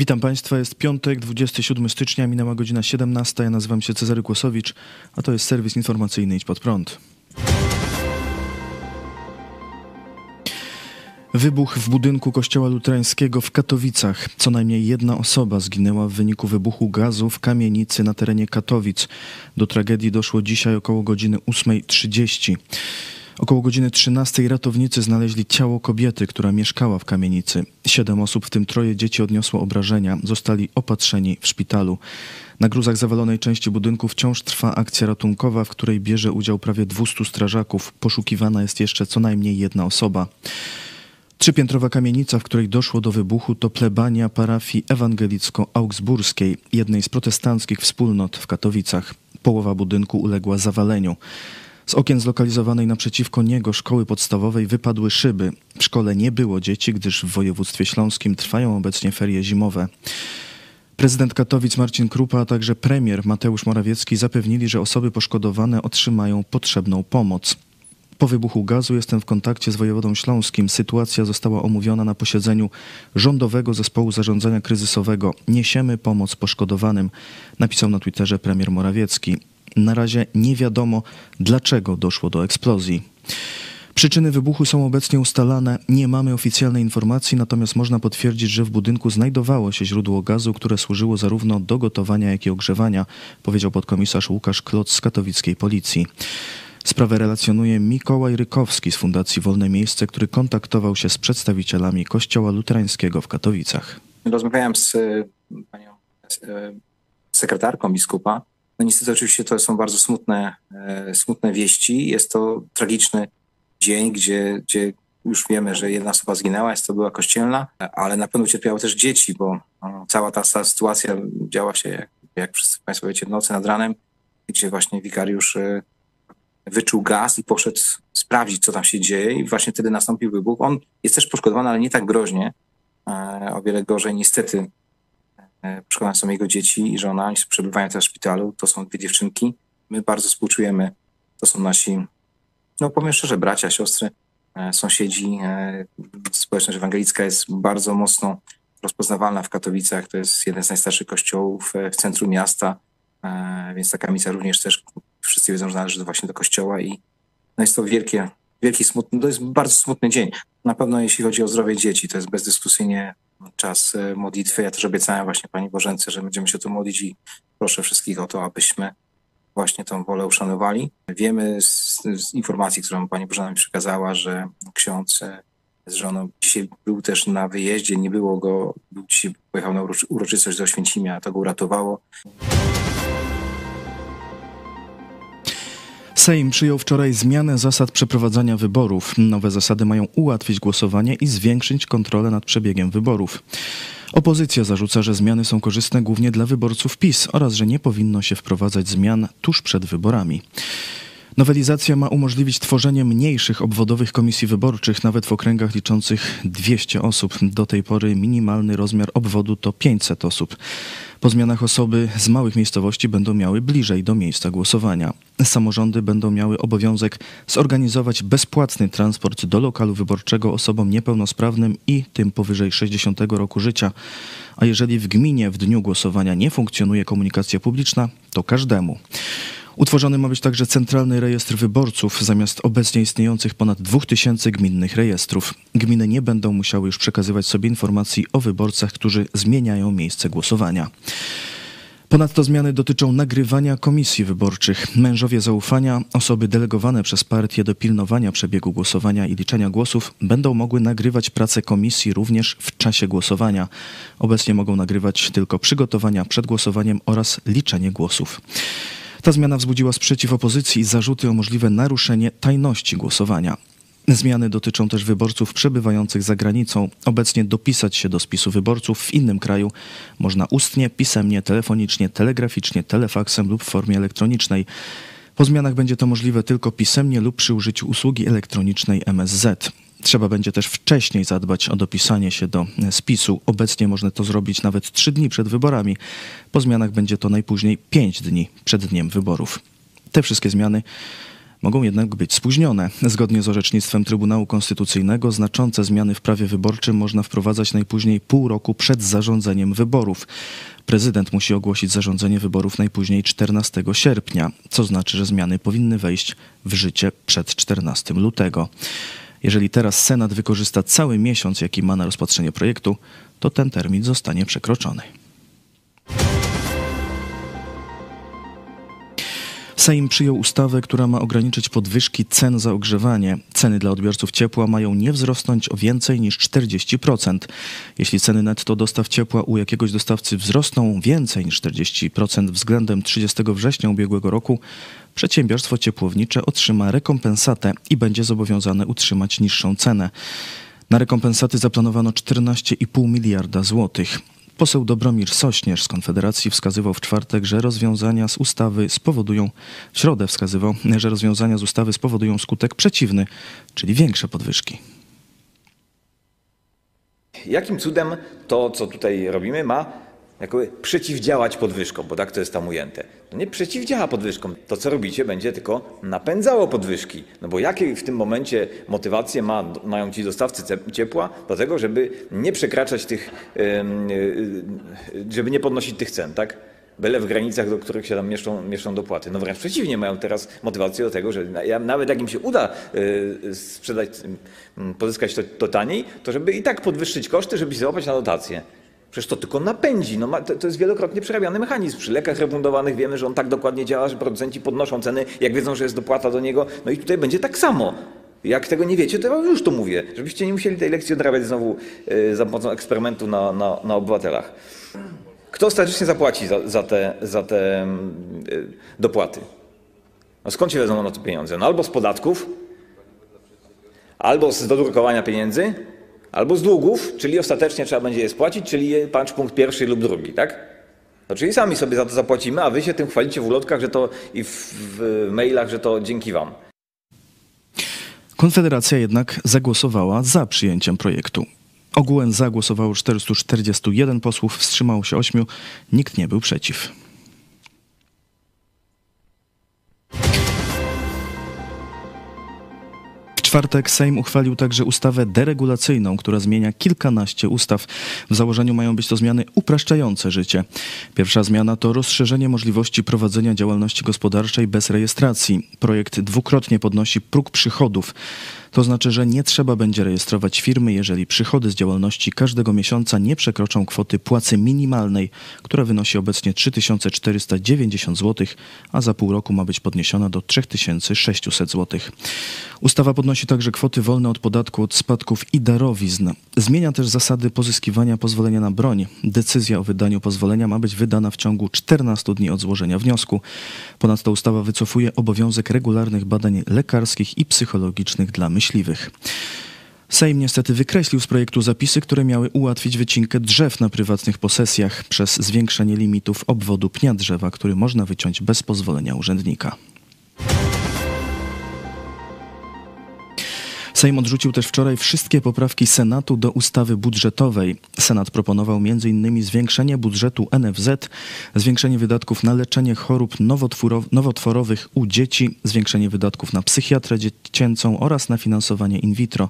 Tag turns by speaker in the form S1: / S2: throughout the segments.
S1: Witam Państwa, jest piątek, 27 stycznia, minęła godzina 17. Ja nazywam się Cezary Kłosowicz, a to jest serwis informacyjny Idź Pod Prąd. Wybuch w budynku kościoła luterańskiego w Katowicach. Co najmniej jedna osoba zginęła w wyniku wybuchu gazu w kamienicy na terenie Katowic. Do tragedii doszło dzisiaj około godziny 8.30. Około godziny 13 ratownicy znaleźli ciało kobiety, która mieszkała w kamienicy. Siedem osób, w tym troje dzieci, odniosło obrażenia. Zostali opatrzeni w szpitalu. Na gruzach zawalonej części budynku wciąż trwa akcja ratunkowa, w której bierze udział prawie 200 strażaków. Poszukiwana jest jeszcze co najmniej jedna osoba. Trzypiętrowa kamienica, w której doszło do wybuchu, to plebania parafii ewangelicko-augsburskiej, jednej z protestanckich wspólnot w Katowicach. Połowa budynku uległa zawaleniu. Z okien zlokalizowanej naprzeciwko niego szkoły podstawowej wypadły szyby. W szkole nie było dzieci, gdyż w województwie śląskim trwają obecnie ferie zimowe. Prezydent Katowic Marcin Krupa, a także premier Mateusz Morawiecki zapewnili, że osoby poszkodowane otrzymają potrzebną pomoc. Po wybuchu gazu jestem w kontakcie z wojewodą śląskim. Sytuacja została omówiona na posiedzeniu Rządowego Zespołu Zarządzania Kryzysowego. Niesiemy pomoc poszkodowanym, napisał na Twitterze premier Morawiecki. Na razie nie wiadomo, dlaczego doszło do eksplozji. Przyczyny wybuchu są obecnie ustalane. Nie mamy oficjalnej informacji, natomiast można potwierdzić, że w budynku znajdowało się źródło gazu, które służyło zarówno do gotowania, jak i ogrzewania, powiedział podkomisarz Łukasz Klot z katowickiej policji. Sprawę relacjonuje Mikołaj Rykowski z Fundacji Wolne Miejsce, który kontaktował się z przedstawicielami Kościoła Luterańskiego w Katowicach.
S2: Rozmawiałem z e, panią e, sekretarką biskupa. No niestety oczywiście to są bardzo smutne, e, smutne wieści. Jest to tragiczny dzień, gdzie, gdzie już wiemy, że jedna osoba zginęła, jest to była kościelna, ale na pewno cierpiały też dzieci, bo cała ta, ta sytuacja działa się, jak, jak wszyscy Państwo wiecie, w nocy nad ranem, gdzie właśnie wikariusz wyczuł gaz i poszedł sprawdzić, co tam się dzieje i właśnie wtedy nastąpił wybuch. On jest też poszkodowany, ale nie tak groźnie, e, o wiele gorzej. Niestety e, przekonane są jego dzieci i żona, oni przebywają teraz w szpitalu, to są dwie dziewczynki. My bardzo współczujemy, to są nasi, no powiem szczerze, bracia, siostry, e, sąsiedzi. Społeczność ewangelicka jest bardzo mocno rozpoznawalna w Katowicach. To jest jeden z najstarszych kościołów w centrum miasta, więc ta kamica również też wszyscy wiedzą, że należy właśnie do kościoła i no jest to wielkie, wielki smutny, to jest bardzo smutny dzień. Na pewno jeśli chodzi o zdrowie dzieci, to jest bezdyskusyjnie czas e, modlitwy. Ja też obiecałem właśnie Pani Bożence, że będziemy się tu modlić i proszę wszystkich o to, abyśmy właśnie tą wolę uszanowali. Wiemy z, z informacji, którą Pani Bożena mi przekazała, że ksiądz e, z żoną dzisiaj był też na wyjeździe, nie było go, był dzisiaj, pojechał na uroczystość do Święcimia, to go uratowało.
S1: Sejm przyjął wczoraj zmianę zasad przeprowadzania wyborów. Nowe zasady mają ułatwić głosowanie i zwiększyć kontrolę nad przebiegiem wyborów. Opozycja zarzuca, że zmiany są korzystne głównie dla wyborców PiS oraz że nie powinno się wprowadzać zmian tuż przed wyborami. Nowelizacja ma umożliwić tworzenie mniejszych obwodowych komisji wyborczych, nawet w okręgach liczących 200 osób. Do tej pory minimalny rozmiar obwodu to 500 osób. Po zmianach osoby z małych miejscowości będą miały bliżej do miejsca głosowania. Samorządy będą miały obowiązek zorganizować bezpłatny transport do lokalu wyborczego osobom niepełnosprawnym i tym powyżej 60 roku życia. A jeżeli w gminie w dniu głosowania nie funkcjonuje komunikacja publiczna, to każdemu. Utworzony ma być także Centralny Rejestr Wyborców zamiast obecnie istniejących ponad 2000 gminnych rejestrów. Gminy nie będą musiały już przekazywać sobie informacji o wyborcach, którzy zmieniają miejsce głosowania. Ponadto zmiany dotyczą nagrywania komisji wyborczych. Mężowie zaufania, osoby delegowane przez partię do pilnowania przebiegu głosowania i liczenia głosów będą mogły nagrywać pracę komisji również w czasie głosowania. Obecnie mogą nagrywać tylko przygotowania przed głosowaniem oraz liczenie głosów. Ta zmiana wzbudziła sprzeciw opozycji i zarzuty o możliwe naruszenie tajności głosowania. Zmiany dotyczą też wyborców przebywających za granicą. Obecnie dopisać się do spisu wyborców w innym kraju można ustnie, pisemnie, telefonicznie, telegraficznie, telefaksem lub w formie elektronicznej. Po zmianach będzie to możliwe tylko pisemnie lub przy użyciu usługi elektronicznej MSZ. Trzeba będzie też wcześniej zadbać o dopisanie się do spisu. Obecnie można to zrobić nawet trzy dni przed wyborami. Po zmianach będzie to najpóźniej pięć dni przed dniem wyborów. Te wszystkie zmiany mogą jednak być spóźnione. Zgodnie z orzecznictwem Trybunału Konstytucyjnego znaczące zmiany w prawie wyborczym można wprowadzać najpóźniej pół roku przed zarządzeniem wyborów. Prezydent musi ogłosić zarządzenie wyborów najpóźniej 14 sierpnia, co znaczy, że zmiany powinny wejść w życie przed 14 lutego. Jeżeli teraz Senat wykorzysta cały miesiąc, jaki ma na rozpatrzenie projektu, to ten termin zostanie przekroczony. Sejm przyjął ustawę, która ma ograniczyć podwyżki cen za ogrzewanie. Ceny dla odbiorców ciepła mają nie wzrosnąć o więcej niż 40%. Jeśli ceny netto dostaw ciepła u jakiegoś dostawcy wzrosną więcej niż 40% względem 30 września ubiegłego roku, przedsiębiorstwo ciepłownicze otrzyma rekompensatę i będzie zobowiązane utrzymać niższą cenę. Na rekompensaty zaplanowano 14,5 miliarda złotych. Poseł Dobromir Sośnierz z Konfederacji wskazywał w czwartek, że rozwiązania z ustawy spowodują, w środę wskazywał, że rozwiązania z ustawy spowodują skutek przeciwny, czyli większe podwyżki.
S3: Jakim cudem to, co tutaj robimy, ma jakoby przeciwdziałać podwyżkom, bo tak to jest tam ujęte. Nie przeciwdziała podwyżkom. To, co robicie, będzie tylko napędzało podwyżki. No bo jakie w tym momencie motywacje ma, mają ci dostawcy ciepła do tego, żeby nie przekraczać tych, żeby nie podnosić tych cen, tak? Byle w granicach, do których się tam mieszczą, mieszczą dopłaty. No wręcz przeciwnie, mają teraz motywację do tego, że nawet jak im się uda y, sprzedać, pozyskać to, to taniej, to żeby i tak podwyższyć koszty, żeby się załapać na dotacje. Przecież to tylko napędzi. No, to, to jest wielokrotnie przerabiany mechanizm. Przy lekach refundowanych wiemy, że on tak dokładnie działa, że producenci podnoszą ceny, jak wiedzą, że jest dopłata do niego. No i tutaj będzie tak samo. Jak tego nie wiecie, to ja już to mówię, żebyście nie musieli tej lekcji odrabiać znowu yy, za pomocą eksperymentu na, na, na obywatelach. Kto ostatecznie zapłaci za, za te, za te yy, dopłaty? No skąd się wezmą na to pieniądze? No albo z podatków, albo z dodrukowania pieniędzy, albo z długów, czyli ostatecznie trzeba będzie je spłacić, czyli patrz punkt pierwszy lub drugi, tak? No, czyli sami sobie za to zapłacimy, a wy się tym chwalicie w ulotkach że to i w, w mailach, że to dzięki wam.
S1: Konfederacja jednak zagłosowała za przyjęciem projektu. Ogółem zagłosowało 441 posłów, wstrzymało się 8, nikt nie był przeciw. Czwartek Sejm uchwalił także ustawę deregulacyjną, która zmienia kilkanaście ustaw. W założeniu mają być to zmiany upraszczające życie. Pierwsza zmiana to rozszerzenie możliwości prowadzenia działalności gospodarczej bez rejestracji. Projekt dwukrotnie podnosi próg przychodów. To znaczy, że nie trzeba będzie rejestrować firmy, jeżeli przychody z działalności każdego miesiąca nie przekroczą kwoty płacy minimalnej, która wynosi obecnie 3490 zł, a za pół roku ma być podniesiona do 3600 zł. Ustawa podnosi także kwoty wolne od podatku od spadków i darowizn. Zmienia też zasady pozyskiwania pozwolenia na broń. Decyzja o wydaniu pozwolenia ma być wydana w ciągu 14 dni od złożenia wniosku. Ponadto ustawa wycofuje obowiązek regularnych badań lekarskich i psychologicznych dla myśliwych. Sejm niestety wykreślił z projektu zapisy, które miały ułatwić wycinkę drzew na prywatnych posesjach przez zwiększenie limitów obwodu pnia drzewa, który można wyciąć bez pozwolenia urzędnika. Sejm odrzucił też wczoraj wszystkie poprawki Senatu do ustawy budżetowej. Senat proponował m.in. zwiększenie budżetu NFZ, zwiększenie wydatków na leczenie chorób nowotworowych u dzieci, zwiększenie wydatków na psychiatrę dziecięcą oraz na finansowanie in vitro.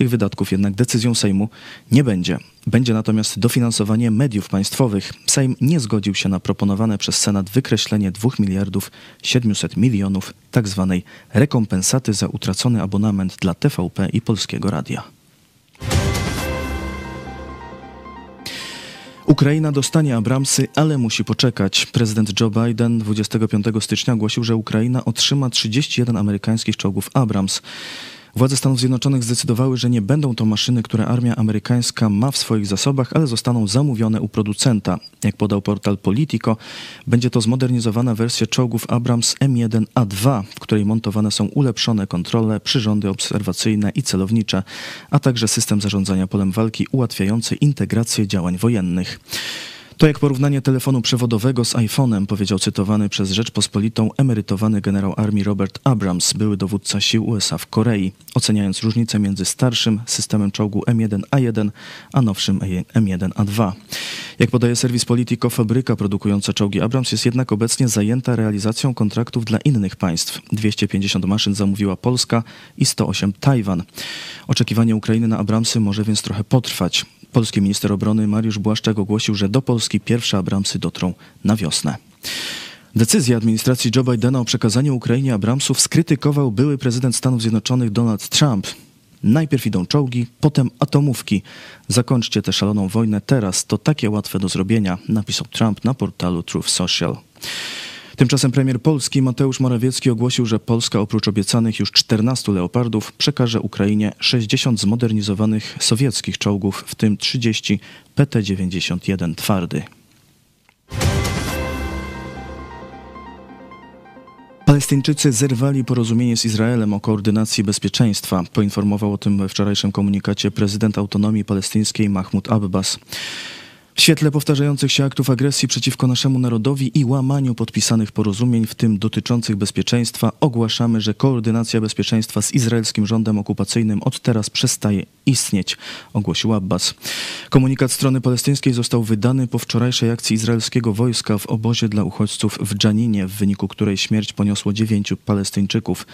S1: Tych wydatków jednak decyzją Sejmu nie będzie. Będzie natomiast dofinansowanie mediów państwowych. Sejm nie zgodził się na proponowane przez Senat wykreślenie 2 miliardów 700 milionów tzw. Tak rekompensaty za utracony abonament dla TVP i Polskiego Radia. Ukraina dostanie Abramsy, ale musi poczekać. Prezydent Joe Biden 25 stycznia ogłosił, że Ukraina otrzyma 31 amerykańskich czołgów Abrams. Władze Stanów Zjednoczonych zdecydowały, że nie będą to maszyny, które armia amerykańska ma w swoich zasobach, ale zostaną zamówione u producenta. Jak podał portal Politico, będzie to zmodernizowana wersja czołgów Abrams M1A2, w której montowane są ulepszone kontrole, przyrządy obserwacyjne i celownicze, a także system zarządzania polem walki ułatwiający integrację działań wojennych. To jak porównanie telefonu przewodowego z iPhone'em, powiedział cytowany przez Rzeczpospolitą emerytowany generał armii Robert Abrams, były dowódca sił USA w Korei, oceniając różnicę między starszym systemem czołgu M1A1 a nowszym M1A2. Jak podaje serwis Politico, fabryka produkująca czołgi Abrams jest jednak obecnie zajęta realizacją kontraktów dla innych państw. 250 maszyn zamówiła Polska i 108 Tajwan. Oczekiwanie Ukrainy na Abramsy może więc trochę potrwać. Polski minister obrony Mariusz Błaszczak ogłosił, że do Polski pierwsze Abramsy dotrą na wiosnę. Decyzję administracji Joe Bidena o przekazaniu Ukrainie Abramsów skrytykował były prezydent Stanów Zjednoczonych Donald Trump. Najpierw idą czołgi, potem atomówki. Zakończcie tę szaloną wojnę teraz, to takie łatwe do zrobienia, napisał Trump na portalu Truth Social. Tymczasem premier Polski Mateusz Morawiecki ogłosił, że Polska oprócz obiecanych już 14 leopardów przekaże Ukrainie 60 zmodernizowanych sowieckich czołgów, w tym 30 PT-91 twardy. Palestyńczycy zerwali porozumienie z Izraelem o koordynacji bezpieczeństwa. Poinformował o tym we wczorajszym komunikacie prezydent autonomii palestyńskiej Mahmud Abbas. W świetle powtarzających się aktów agresji przeciwko naszemu narodowi i łamaniu podpisanych porozumień, w tym dotyczących bezpieczeństwa, ogłaszamy, że koordynacja bezpieczeństwa z izraelskim rządem okupacyjnym od teraz przestaje istnieć, ogłosił Abbas. Komunikat strony palestyńskiej został wydany po wczorajszej akcji izraelskiego wojska w obozie dla uchodźców w Dżaninie, w wyniku której śmierć poniosło dziewięciu Palestyńczyków.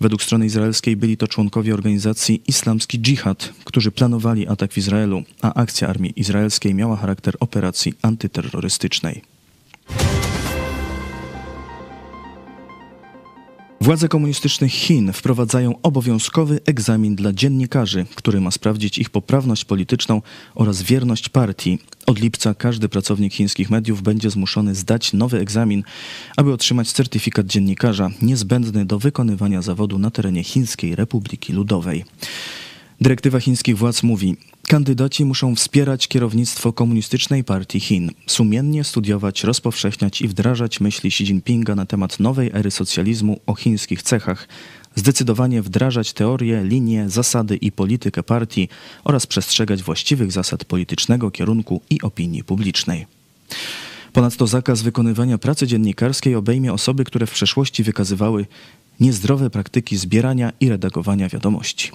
S1: Według strony izraelskiej byli to członkowie organizacji Islamski Dżihad, którzy planowali atak w Izraelu, a akcja armii izraelskiej miała charakter operacji antyterrorystycznej. Władze komunistycznych Chin wprowadzają obowiązkowy egzamin dla dziennikarzy, który ma sprawdzić ich poprawność polityczną oraz wierność partii. Od lipca każdy pracownik chińskich mediów będzie zmuszony zdać nowy egzamin, aby otrzymać certyfikat dziennikarza niezbędny do wykonywania zawodu na terenie Chińskiej Republiki Ludowej. Dyrektywa chińskich władz mówi: Kandydaci muszą wspierać kierownictwo Komunistycznej Partii Chin, sumiennie studiować, rozpowszechniać i wdrażać myśli Xi Jinpinga na temat nowej ery socjalizmu o chińskich cechach, zdecydowanie wdrażać teorie, linie, zasady i politykę partii oraz przestrzegać właściwych zasad politycznego kierunku i opinii publicznej. Ponadto zakaz wykonywania pracy dziennikarskiej obejmie osoby, które w przeszłości wykazywały niezdrowe praktyki zbierania i redagowania wiadomości.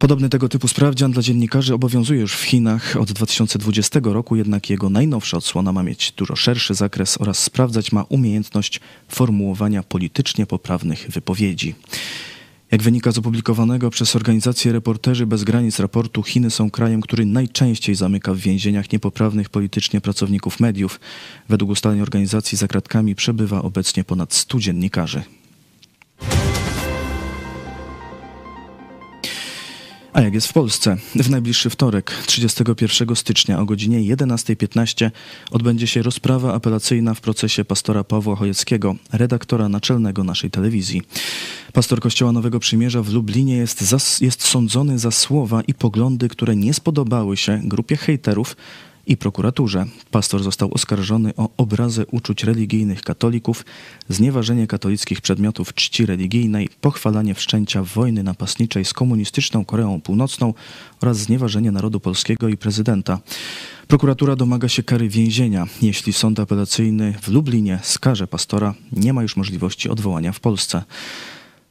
S1: Podobny tego typu sprawdzian dla dziennikarzy obowiązuje już w Chinach od 2020 roku, jednak jego najnowsza odsłona ma mieć dużo szerszy zakres oraz sprawdzać ma umiejętność formułowania politycznie poprawnych wypowiedzi. Jak wynika z opublikowanego przez organizację Reporterzy Bez Granic raportu, Chiny są krajem, który najczęściej zamyka w więzieniach niepoprawnych politycznie pracowników mediów. Według ustaleń organizacji za kratkami przebywa obecnie ponad 100 dziennikarzy. A jak jest w Polsce? W najbliższy wtorek, 31 stycznia o godzinie 11.15 odbędzie się rozprawa apelacyjna w procesie pastora Pawła Chojeckiego, redaktora naczelnego naszej telewizji. Pastor Kościoła Nowego Przymierza w Lublinie jest, jest sądzony za słowa i poglądy, które nie spodobały się grupie hejterów, i prokuraturze. Pastor został oskarżony o obrazę uczuć religijnych katolików, znieważenie katolickich przedmiotów czci religijnej, pochwalanie wszczęcia wojny napastniczej z komunistyczną Koreą Północną oraz znieważenie narodu polskiego i prezydenta. Prokuratura domaga się kary więzienia. Jeśli sąd apelacyjny w Lublinie skaże pastora, nie ma już możliwości odwołania w Polsce.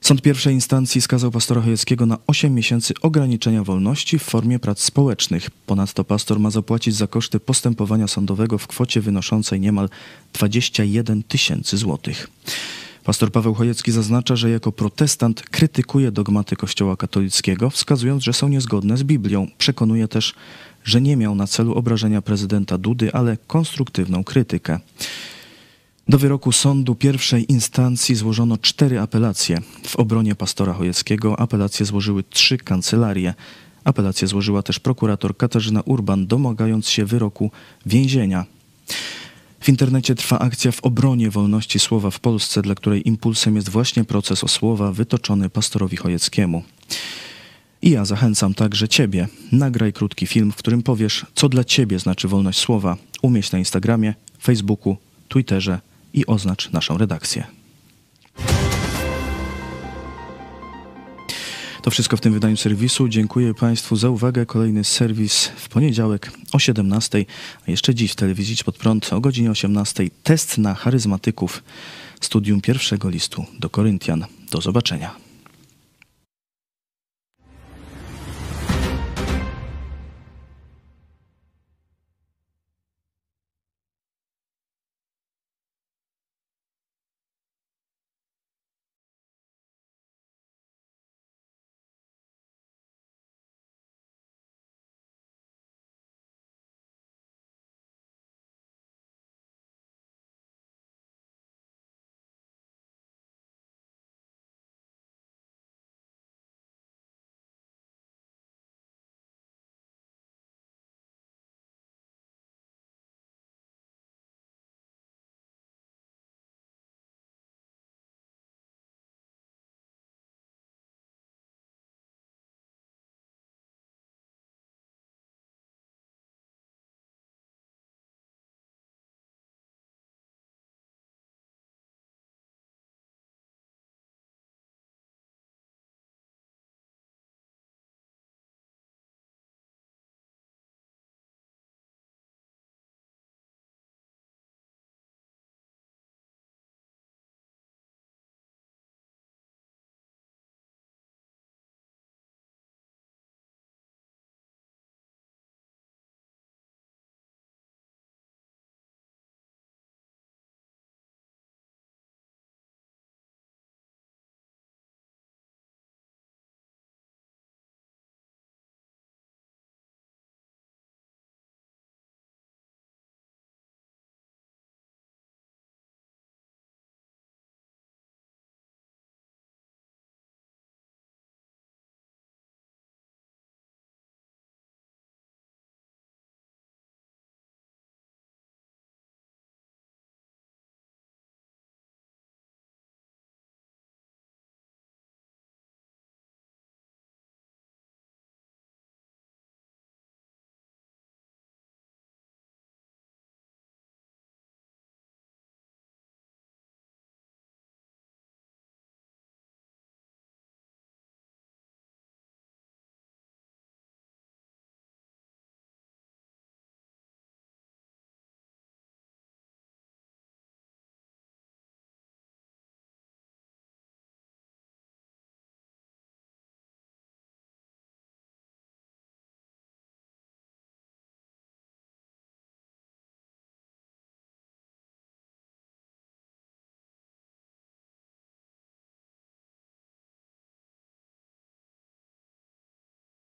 S1: Sąd pierwszej instancji skazał pastora Chojeckiego na 8 miesięcy ograniczenia wolności w formie prac społecznych. Ponadto pastor ma zapłacić za koszty postępowania sądowego w kwocie wynoszącej niemal 21 tysięcy złotych. Pastor Paweł Chojecki zaznacza, że jako protestant krytykuje dogmaty Kościoła katolickiego, wskazując, że są niezgodne z Biblią. Przekonuje też, że nie miał na celu obrażenia prezydenta Dudy, ale konstruktywną krytykę. Do wyroku sądu pierwszej instancji złożono cztery apelacje. W obronie pastora Chojeckiego apelacje złożyły trzy kancelarie. Apelację złożyła też prokurator Katarzyna Urban, domagając się wyroku więzienia. W internecie trwa akcja w obronie wolności słowa w Polsce, dla której impulsem jest właśnie proces o słowa wytoczony pastorowi Chojeckiemu. I ja zachęcam także Ciebie. Nagraj krótki film, w którym powiesz, co dla Ciebie znaczy wolność słowa. Umieść na Instagramie, Facebooku, Twitterze i oznacz naszą redakcję. To wszystko w tym wydaniu serwisu. Dziękuję Państwu za uwagę. Kolejny serwis w poniedziałek o 17, a jeszcze dziś w telewizji pod prąd o godzinie 18. Test na charyzmatyków. Studium pierwszego listu do Koryntian. Do zobaczenia.